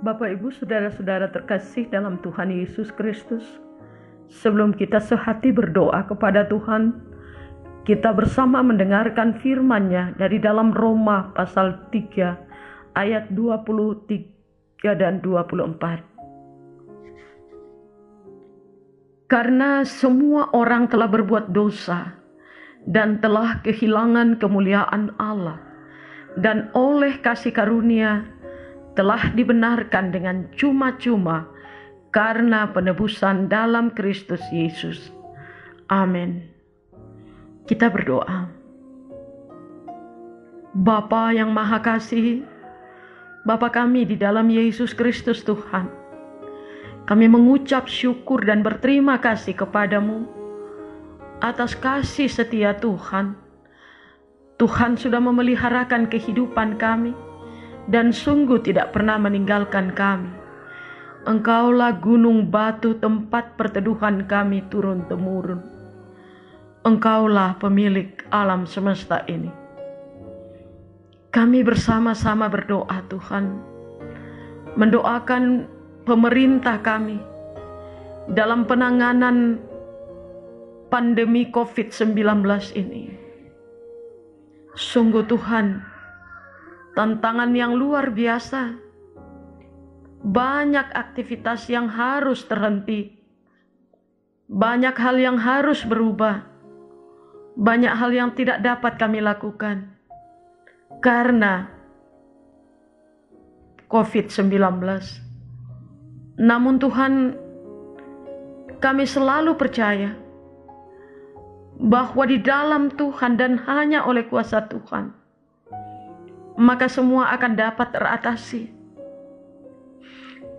Bapak Ibu Saudara-saudara terkasih dalam Tuhan Yesus Kristus, sebelum kita sehati berdoa kepada Tuhan, kita bersama mendengarkan firman-Nya dari dalam Roma pasal 3 ayat 23 dan 24. Karena semua orang telah berbuat dosa dan telah kehilangan kemuliaan Allah, dan oleh kasih karunia telah dibenarkan dengan cuma-cuma karena penebusan dalam Kristus Yesus. Amin. Kita berdoa. Bapa yang Maha Kasih, Bapa kami di dalam Yesus Kristus Tuhan, kami mengucap syukur dan berterima kasih kepadamu atas kasih setia Tuhan. Tuhan sudah memeliharakan kehidupan kami dan sungguh tidak pernah meninggalkan kami. Engkaulah gunung batu tempat perteduhan kami turun-temurun. Engkaulah pemilik alam semesta ini. Kami bersama-sama berdoa Tuhan, mendoakan pemerintah kami dalam penanganan pandemi COVID-19 ini. Sungguh Tuhan, tantangan yang luar biasa. Banyak aktivitas yang harus terhenti. Banyak hal yang harus berubah. Banyak hal yang tidak dapat kami lakukan karena COVID-19. Namun Tuhan, kami selalu percaya bahwa di dalam Tuhan dan hanya oleh kuasa Tuhan maka semua akan dapat teratasi.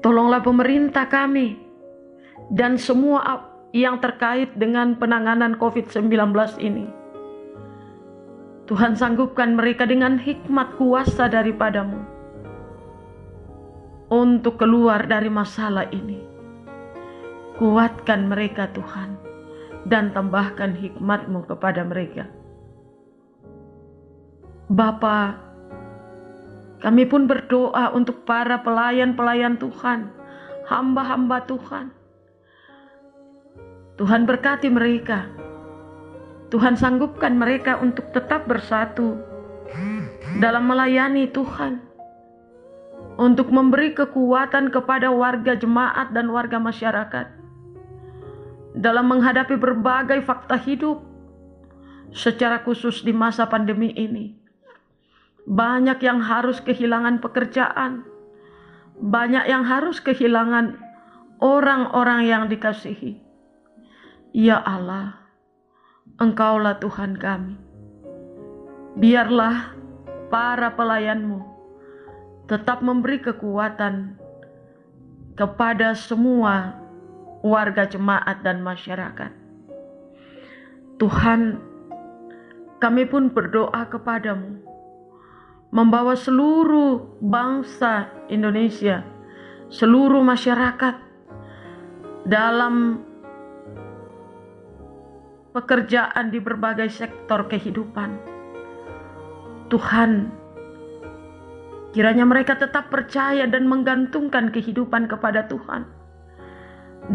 Tolonglah pemerintah kami dan semua yang terkait dengan penanganan COVID-19 ini. Tuhan sanggupkan mereka dengan hikmat kuasa daripadamu untuk keluar dari masalah ini. Kuatkan mereka Tuhan dan tambahkan hikmatmu kepada mereka. Bapak, kami pun berdoa untuk para pelayan-pelayan Tuhan, hamba-hamba Tuhan. Tuhan berkati mereka. Tuhan sanggupkan mereka untuk tetap bersatu dalam melayani Tuhan. Untuk memberi kekuatan kepada warga jemaat dan warga masyarakat. Dalam menghadapi berbagai fakta hidup. Secara khusus di masa pandemi ini banyak yang harus kehilangan pekerjaan. Banyak yang harus kehilangan orang-orang yang dikasihi. Ya Allah, Engkaulah Tuhan kami. Biarlah para pelayanmu tetap memberi kekuatan kepada semua warga jemaat dan masyarakat. Tuhan, kami pun berdoa kepadamu membawa seluruh bangsa Indonesia, seluruh masyarakat dalam pekerjaan di berbagai sektor kehidupan. Tuhan, kiranya mereka tetap percaya dan menggantungkan kehidupan kepada Tuhan,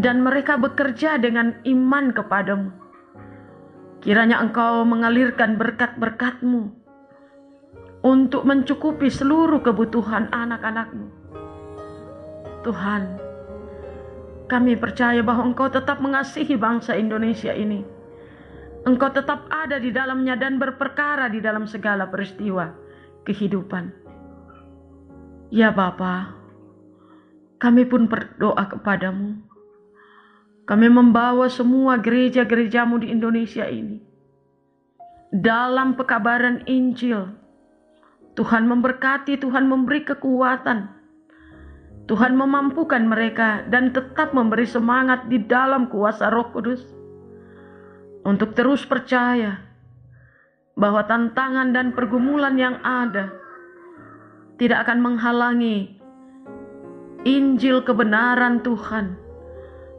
dan mereka bekerja dengan iman kepadamu. Kiranya Engkau mengalirkan berkat-berkat-Mu untuk mencukupi seluruh kebutuhan anak-anakmu. Tuhan, kami percaya bahwa Engkau tetap mengasihi bangsa Indonesia ini. Engkau tetap ada di dalamnya dan berperkara di dalam segala peristiwa kehidupan. Ya Bapa, kami pun berdoa kepadamu. Kami membawa semua gereja-gerejamu di Indonesia ini. Dalam pekabaran Injil Tuhan memberkati, Tuhan memberi kekuatan. Tuhan memampukan mereka dan tetap memberi semangat di dalam kuasa Roh Kudus untuk terus percaya bahwa tantangan dan pergumulan yang ada tidak akan menghalangi Injil kebenaran Tuhan,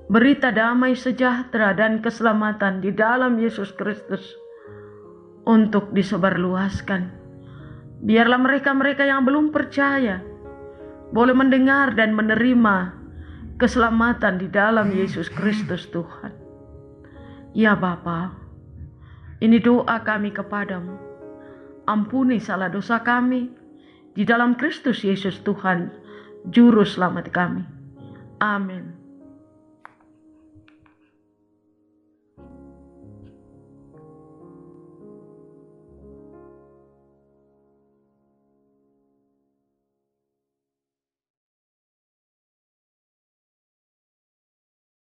berita damai sejahtera dan keselamatan di dalam Yesus Kristus untuk disebarluaskan. Biarlah mereka-mereka yang belum percaya boleh mendengar dan menerima keselamatan di dalam Yesus Kristus Tuhan. Ya Bapa, ini doa kami kepadamu. Ampuni salah dosa kami di dalam Kristus Yesus Tuhan, Juru Selamat kami. Amin.